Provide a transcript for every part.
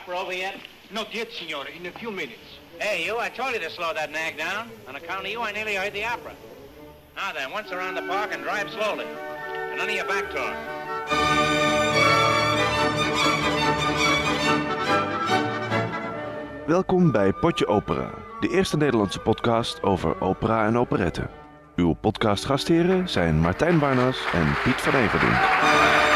opera over yet? Not yet, signore. In a few minutes. Hey, you, I told you to slow that nag down. On account of you, I nearly heard the opera. Now then, once around the park and drive slowly. And none of your back talk. Welkom bij Potje Opera, de eerste Nederlandse podcast over opera en operetten. Uw podcastgastheren zijn Martijn Barnas en Piet van Everdink.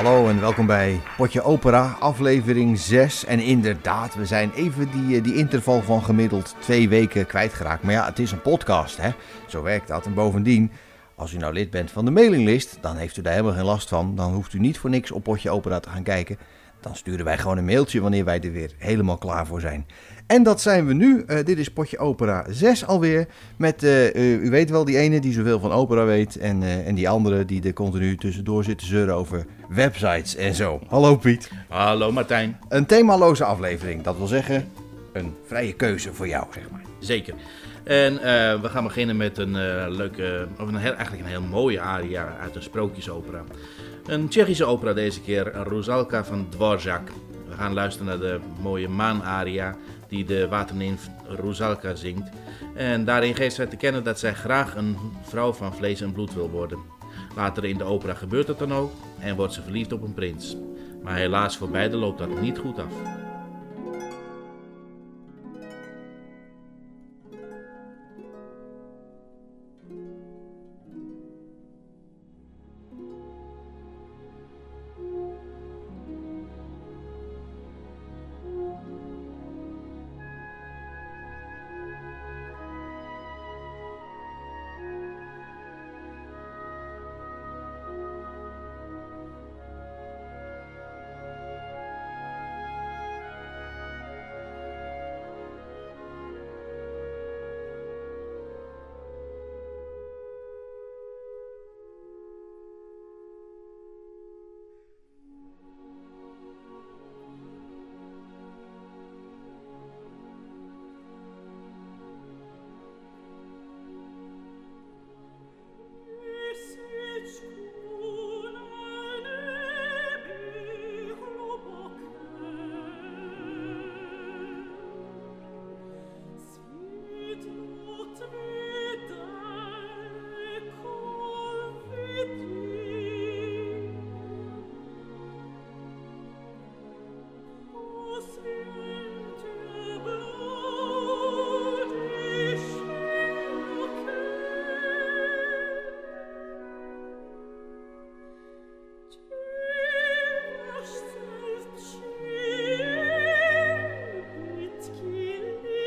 Hallo en welkom bij Potje Opera, aflevering 6. En inderdaad, we zijn even die, eh, die interval van gemiddeld twee weken kwijtgeraakt. Maar ja, het is een podcast, hè? Zo werkt dat. En bovendien, als u nou lid bent van de mailinglist, dan heeft u daar helemaal geen last van. Dan hoeft u niet voor niks op Potje Opera te gaan kijken. Dan sturen wij gewoon een mailtje wanneer wij er weer helemaal klaar voor zijn. En dat zijn we nu. Eh, dit is Potje Opera 6 alweer. Met, eh, eh, u weet wel, die ene die zoveel van opera weet. En, en die andere die er continu tussendoor zit te zeuren over websites en zo. Hallo Piet. Hallo Martijn. Een themaloze aflevering. Dat wil zeggen, een vrije keuze voor jou, zeg maar. Zeker. En we gaan beginnen met een leuke, of een heel, eigenlijk een heel mooie aria uit een sprookjesopera. Een Tsjechische opera deze keer, Rusalka van Dvorak. We gaan luisteren naar de mooie maanaria die de waternimf Rusalka zingt. En daarin geeft zij te kennen dat zij graag een vrouw van vlees en bloed wil worden. Later in de opera gebeurt het dan ook en wordt ze verliefd op een prins. Maar helaas voor beiden loopt dat niet goed af.